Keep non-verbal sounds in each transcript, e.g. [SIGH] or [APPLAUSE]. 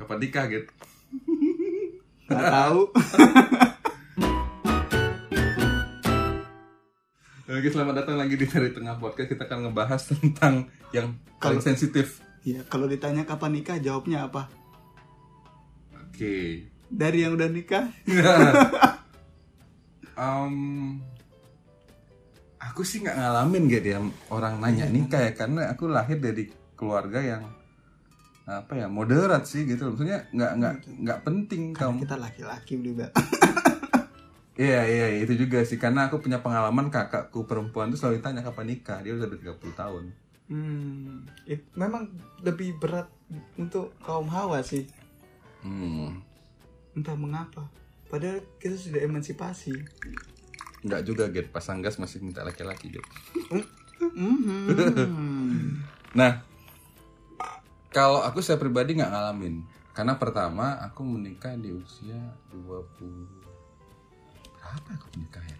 Kapan nikah gitu? Nggak tahu. [LAUGHS] Oke, selamat datang lagi di Dari Tengah Podcast. Kita akan ngebahas tentang yang paling Kalau- sensitif. ya kalau ditanya kapan nikah jawabnya apa? Oke. Dari yang udah nikah? [LAUGHS] Em, aku sih nggak ngalamin gitu ya orang nanya nikah ya karena aku lahir dari keluarga yang apa ya moderat sih gitu maksudnya nggak nggak nggak penting Karena kamu kita laki-laki juga. [LAUGHS] iya iya itu juga sih karena aku punya pengalaman kakakku perempuan tuh selalu ditanya kapan nikah dia udah 30 tahun Hmm, it- memang lebih berat untuk kaum hawa sih. hmm. Entah mengapa. Padahal kita sudah emansipasi. nggak juga get pasang gas masih minta laki-laki gitu [LAUGHS] Mhm. [LAUGHS] Nah, kalau aku saya pribadi nggak ngalamin. Karena pertama aku menikah di usia 20 berapa aku menikah ya?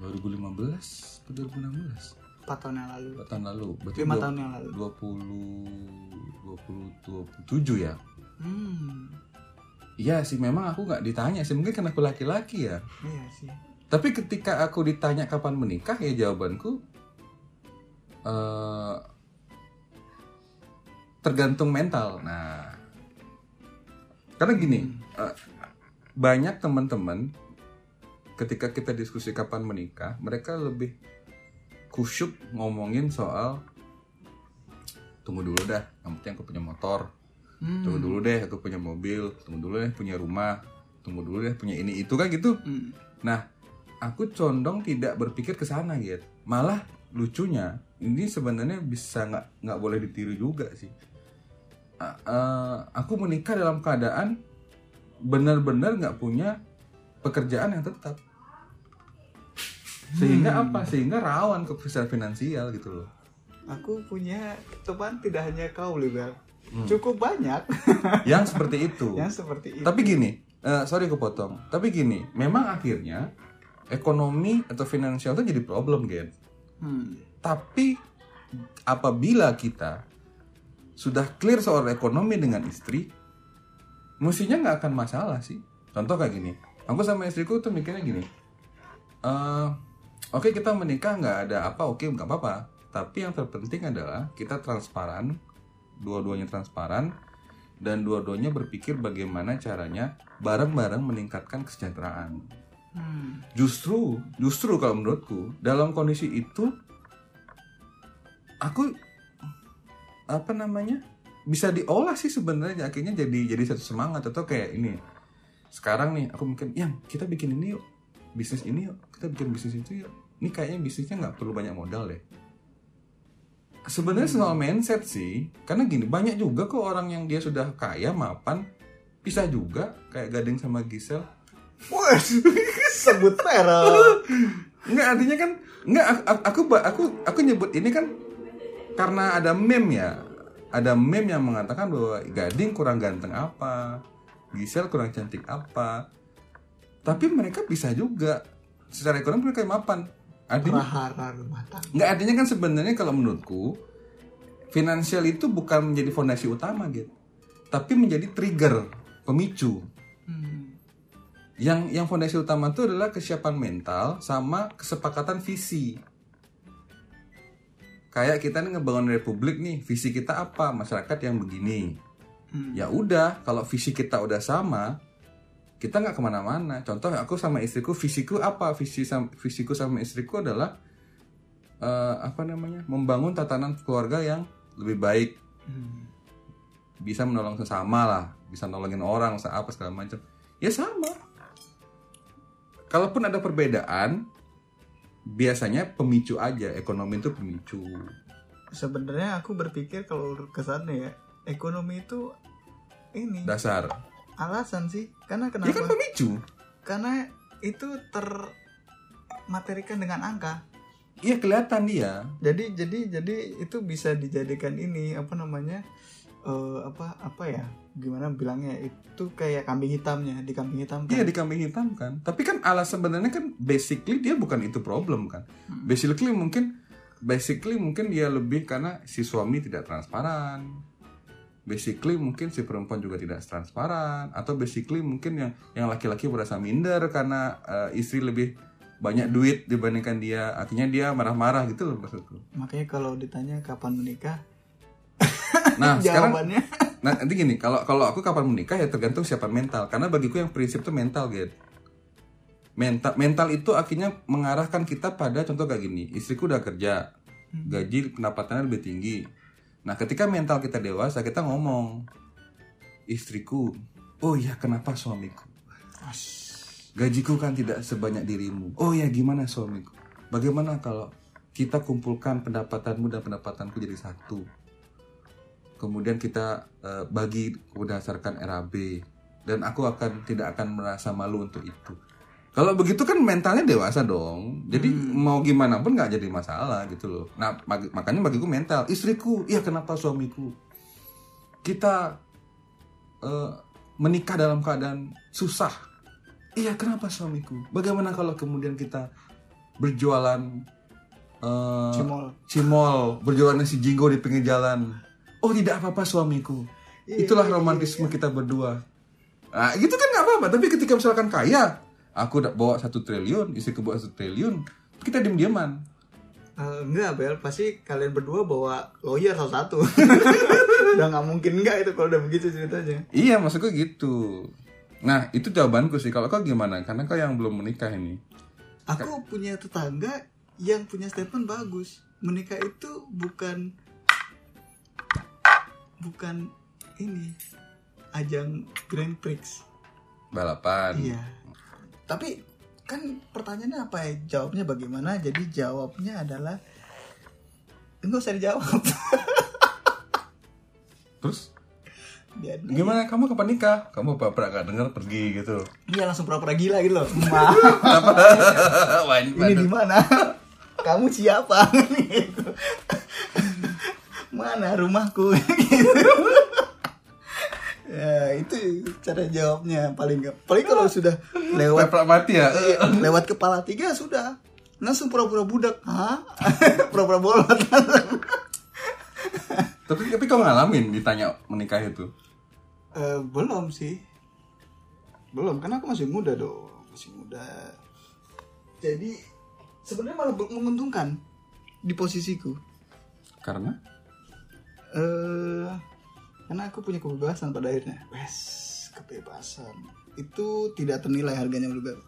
2015 atau 2016? Empat tahun yang lalu. 4 tahun lalu. Berarti Lima dua- tahun yang lalu. 20 20 27 ya. Hmm, Iya sih memang aku nggak ditanya sih mungkin karena aku laki-laki ya. iya sih. Tapi ketika aku ditanya kapan menikah ya jawabanku eh tergantung mental. Nah, karena gini eh, banyak teman-teman ketika kita diskusi kapan menikah, mereka lebih kusyuk ngomongin soal tunggu dulu dah, yang penting aku punya motor, Hmm. tunggu dulu deh aku punya mobil, tunggu dulu deh punya rumah, tunggu dulu deh punya ini itu kan gitu. Hmm. Nah, aku condong tidak berpikir ke sana gitu. Malah lucunya ini sebenarnya bisa nggak nggak boleh ditiru juga sih. A- eh, aku menikah dalam keadaan benar-benar nggak punya pekerjaan yang tetap. Sehingga apa? Sehingga rawan ke finansial gitu loh. Aku punya teman tidak hanya kau, Libel. Hmm. Cukup banyak [LAUGHS] Yang seperti itu. yang seperti itu. Tapi gini, eh, sorry aku potong. Tapi gini, memang akhirnya ekonomi atau finansial itu jadi problem, Gen. Hmm. Tapi apabila kita sudah clear soal ekonomi dengan istri, mestinya nggak akan masalah sih. Contoh kayak gini, aku sama istriku tuh mikirnya gini, eh oke kita menikah nggak ada apa, oke nggak apa-apa. Tapi yang terpenting adalah kita transparan, dua-duanya transparan, dan dua-duanya berpikir bagaimana caranya bareng-bareng meningkatkan kesejahteraan Hmm. justru justru kalau menurutku dalam kondisi itu aku apa namanya bisa diolah sih sebenarnya akhirnya jadi jadi satu semangat atau kayak ini. Sekarang nih aku mungkin yang kita bikin ini yuk bisnis ini yuk kita bikin bisnis itu yuk. Ini kayaknya bisnisnya nggak perlu banyak modal deh. Sebenarnya soal mindset sih karena gini banyak juga kok orang yang dia sudah kaya mapan bisa juga kayak Gading sama Gisel. Wah, [LAUGHS] sebut merek. Enggak artinya kan enggak aku aku aku aku nyebut ini kan karena ada meme ya. Ada meme yang mengatakan bahwa Gading kurang ganteng apa, Gisel kurang cantik apa. Tapi mereka bisa juga secara ekonomi mereka mapan. Artinya Prahara rumah tangga. enggak artinya kan sebenarnya kalau menurutku finansial itu bukan menjadi fondasi utama gitu. Tapi menjadi trigger, pemicu Hmm. yang yang fondasi utama itu adalah kesiapan mental sama kesepakatan visi. Kayak kita nih ngebangun republik nih, visi kita apa? Masyarakat yang begini. Hmm. Ya udah, kalau visi kita udah sama, kita nggak ke mana-mana. Contoh aku sama istriku, visiku apa? Visi sam- visiku sama istriku adalah eh, apa namanya? Membangun tatanan keluarga yang lebih baik, Hmm. bisa menolong sesama lah, bisa nolongin orang, apa segala macam. Ya sama. Kalaupun ada perbedaan, biasanya pemicu aja. Ekonomi itu pemicu. Sebenarnya aku berpikir kalau ke sana ya, ekonomi itu ini Dasar. alasan sih. Karena Ya kan kenapa? pemicu. Karena itu termaterikan dengan angka. Iya kelihatan dia. Jadi jadi jadi itu bisa dijadikan ini apa namanya? Eh, apa apa ya? Gimana bilangnya? Itu kayak kambing hitamnya, di kambing hitam kan. Iya di kambing hitam kan. Tapi kan alas sebenarnya kan basically dia bukan itu problem kan. Hmm. Basically mungkin basically mungkin dia lebih karena si suami tidak transparan. basically mungkin si perempuan juga tidak transparan atau basically mungkin yang yang laki-laki merasa minder karena eh, istri lebih banyak duit dibandingkan dia akhirnya dia marah-marah gitu loh maksudku makanya kalau ditanya kapan menikah nah sekarang jawabannya. [LAUGHS] nah nanti gini kalau kalau aku kapan menikah ya tergantung siapa mental. Karena bagiku yang prinsip itu mental gitu mental mental itu akhirnya mengarahkan kita pada contoh kayak gini istriku udah kerja gaji pendapatannya lebih tinggi. Nah ketika mental kita dewasa kita ngomong istriku oh ya kenapa suamiku? Gajiku kan tidak sebanyak dirimu. Oh ya gimana suamiku? Bagaimana kalau kita kumpulkan pendapatanmu dan pendapatanku jadi satu kemudian kita eh, bagi berdasarkan RAB dan aku akan tidak akan merasa malu untuk itu. Kalau begitu kan mentalnya dewasa dong. Jadi mau gimana pun nggak jadi masalah gitu loh. Nah bagi- makanya bagiku mental. Istriku iya kenapa suamiku? Kita eh, menikah dalam keadaan susah. Iya kenapa suamiku? Bagaimana kalau kemudian kita berjualan eh, cimol. cimol berjualan nasi jinggo di pinggir jalan oh tidak apa-apa suamiku. Iya, itulah iya, romantisme kita berdua. Nah gitu kan nggak apa-apa. Tapi ketika misalkan kaya aku udah bawa satu triliun istriku bawa satu triliun kita diem dieman Eh, enggak Bel. Pasti kalian berdua bawa lawyer salah satu [LAUGHS] udah nggak mungkin enggak itu kalau udah begitu ceritanya. Iya maksudku gitu. Nah itu jawabanku sih. Kalau kau gimana? Karena kau yang belum menikah ini. Aku punya tetangga yang punya statement bagus. Menikah itu bukan bukan ini ajang Grand Prix. Balapan. Iya. Tapi kan pertanyaannya apa ya? Jawabnya bagaimana? Jadi jawabnya adalah enggak usah dijawab. [LAUGHS] Terus? Biar- gimana? Kamu kapan nikah? Kamu pernah gak dengar pergi gitu. Iya langsung pura-pura gila gitu loh. [LAUGHS] Ini di mana? [LAUGHS] Kamu siapa? Gitu. Mana rumahku? Gitu. [LAUGHS] ya itu cara jawabnya paling gak paling kalau sudah lewat Peprak mati ya? Lewat kepala tiga sudah. Langsung pura-pura budak. Hah? [LAUGHS] Pura-pura bolot [LAUGHS] tapi tapi kau ngalamin ditanya menikah itu? Eh, belum sih. Belum karena aku masih muda dong. Masih muda. Jadi sebenarnya malah menguntungkan di posisiku. Karena eh karena aku punya kebebasan pada akhirnya. Wes kebebasan. Itu tidak ternilai harganya Bel.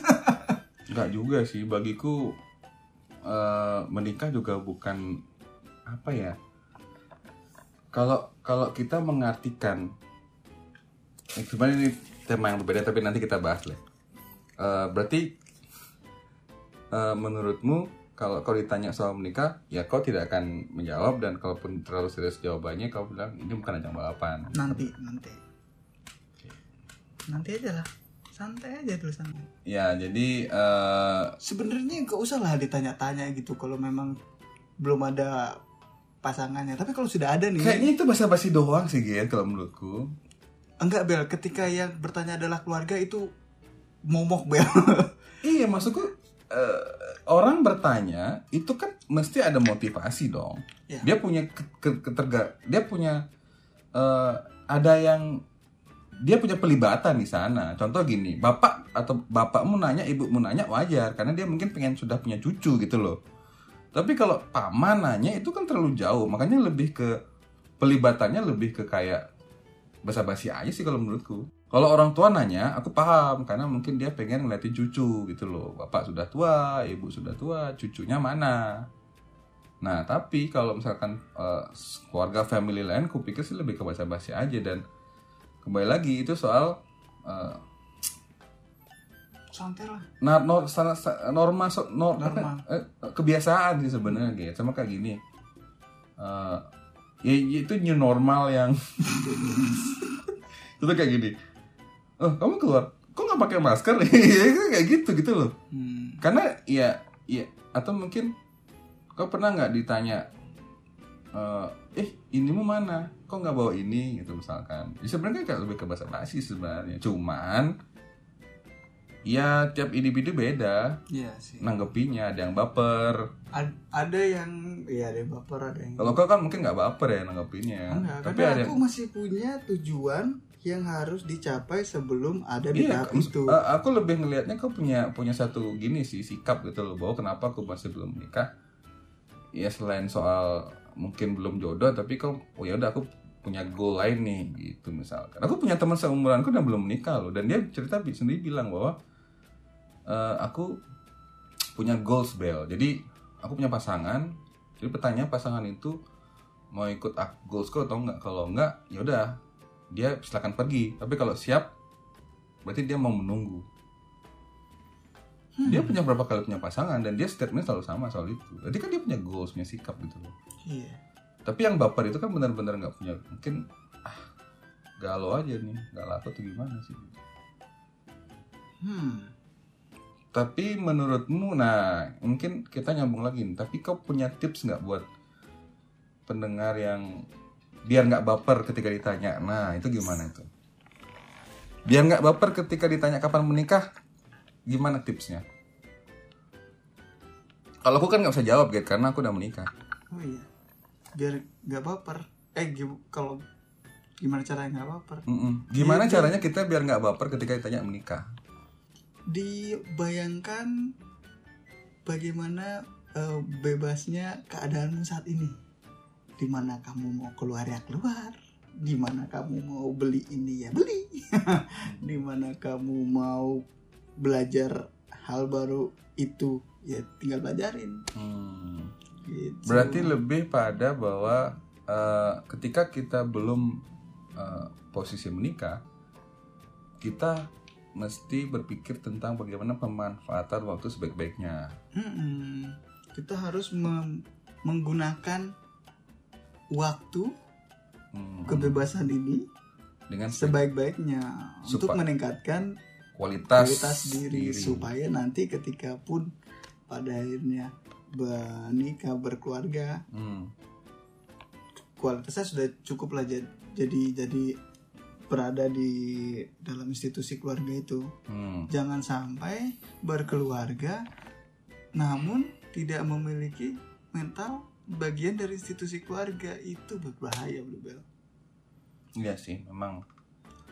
[LAUGHS] Enggak juga sih bagiku eh, menikah juga bukan apa ya kalau kalau kita mengartikan eh, ini tema yang berbeda tapi nanti kita bahas lah. Eh, berarti eh, menurutmu kalau kau ditanya soal menikah ya kau tidak akan menjawab dan kalaupun terlalu serius jawabannya kau bilang ini bukan ajang balapan. Nanti nanti. Nanti aja lah. Santai aja terus santai. Ya jadi eh, sebenarnya nggak usah lah ditanya-tanya gitu kalau memang belum ada pasangannya. Tapi kalau sudah ada nih. Kayaknya itu basa-basi doang sih Gian kalau menurutku. Enggak bel. Ketika yang bertanya adalah keluarga itu momok bel. [LAUGHS] Iya maksudku eh, orang bertanya itu kan mesti ada motivasi dong. Ya. Dia punya ke- ke- keterga, dia punya eh, ada yang dia punya pelibatan di sana. Contoh gini, bapak atau bapakmu nanya, ibumu nanya wajar karena dia mungkin pengen sudah punya cucu gitu loh. Tapi kalau paman nanya itu kan terlalu jauh, makanya lebih ke pelibatannya lebih ke kayak basa-basi aja sih kalau menurutku. Kalau orang tua nanya, aku paham karena mungkin dia pengen ngeliatin cucu gitu loh. Bapak sudah tua, ibu sudah tua, cucunya mana? Nah, tapi kalau misalkan eh, keluarga family lain, kupikir sih lebih ke basa-basi aja dan kembali lagi itu soal eh, santai lah nah, nor- sa- sa- norma so- nor- Norma. [LAUGHS] eh, kebiasaan sih sebenarnya gitu sama kayak gini ya, ya itu new normal yang [LAUGHS] itu kayak gini oh kamu keluar? Kok nggak pakai masker? [LAUGHS] Ya kayak gitu gitu loh. Hmm. karena ya ya atau mungkin kau pernah nggak ditanya eh eh ini mau mana? Kok nggak bawa ini? Gitu misalkan. Ya, sebenarnya kayak lebih ke bahasa basi sebenarnya. Cuman ya tiap individu beda. Iya sih. nanggepinya ada yang baper. Ad- ada yang ya ada yang baper ada yang kalau kau kan mungkin nggak baper ya nanggepinnya enggak tapi ada aku masih punya tujuan yang harus dicapai sebelum ada di Iya, tahap itu eh, aku lebih ngelihatnya kau punya punya satu gini sih sikap gitu loh bahwa kenapa aku masih belum menikah. Ya selain soal mungkin belum jodoh tapi kau oh ya udah aku punya goal lain nih gitu misalkan. Aku punya teman seumuranku dan belum menikah loh dan dia cerita sendiri bilang bahwa eh, aku punya goals bel. Jadi aku punya pasangan. Jadi pertanyaan pasangan itu mau ikut ak- goalsku atau enggak. Kalau enggak ya udah dia silakan pergi. Tapi kalau siap berarti dia mau menunggu. Dia punya berapa kali punya pasangan dan dia statement selalu sama soal itu. Jadi kan dia punya goals, punya sikap gitu loh. iya Tapi yang baper itu kan benar-benar nggak punya, mungkin ah galau aja nih, nggak laku tuh gimana sih? hmm Tapi menurutmu, nah mungkin kita nyambung lagi nih. Tapi kau punya tips nggak buat pendengar yang biar nggak baper ketika ditanya? Nah itu gimana itu? Biar nggak baper ketika ditanya kapan menikah, gimana tipsnya? Kalau aku kan nggak usah jawab gitu karena aku udah menikah. oh iya biar nggak baper eh gi- kalau gimana caranya nggak baper Mm-mm. Gimana Iya, caranya kita biar nggak baper ketika ditanya menikah? dibayangkan bagaimana eh, bebasnya keadaanmu saat ini di mana kamu mau keluar ya keluar di mana kamu mau beli ini ya beli [LAUGHS] di mana kamu mau belajar hal baru itu ya tinggal belajarin Hmm. gitu. Berarti lebih pada bahwa eh, ketika kita belum eh, posisi menikah, kita mesti berpikir tentang bagaimana pemanfaatan waktu sebaik-baiknya. Mm-mm. kita harus menggunakan waktu Hmm. kebebasan ini Dengan sebaik-baiknya untuk meningkatkan kualitas, kualitas diri, supaya nanti ketika pun pada akhirnya menikah berkeluarga Hmm. kualitasnya sudah cukup lah jad- jadi jadi berada di dalam institusi keluarga itu Hmm. jangan sampai berkeluarga namun tidak memiliki mental bagian dari institusi keluarga itu berbahaya Bro Bel. Iya sih, memang.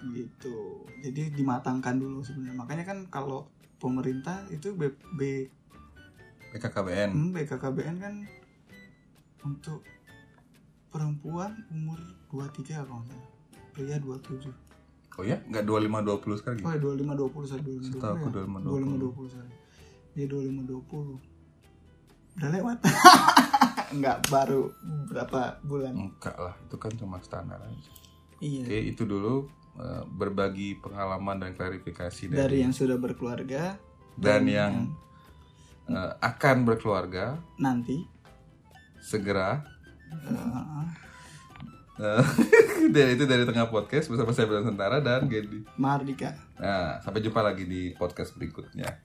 gitu. Jadi dimatangkan dulu sebenarnya. Makanya kan kalau pemerintah itu B, B, PKKBN. hmm, BKKBN kan untuk perempuan umur 23 kalau nggak salah. Pria 27 Oh ya, nggak 25 20 sekarang gitu. oh ya 25 20 saya 25 Setahu aku 25 20. 25 20 sorry. Dia 25 20 udah lewat [LAUGHS] nggak baru berapa bulan Enggak lah, itu kan cuma standar aja. iya Oke, itu dulu eh, berbagi pengalaman dan klarifikasi dari dari, yang sudah berkeluarga dan yang eh, akan berkeluarga nanti segera. Eh, [LAUGHS] dan itu dari tengah podcast bersama saya Bram Sentara dan Gedi. Mardika Nah, sampai jumpa lagi di podcast berikutnya.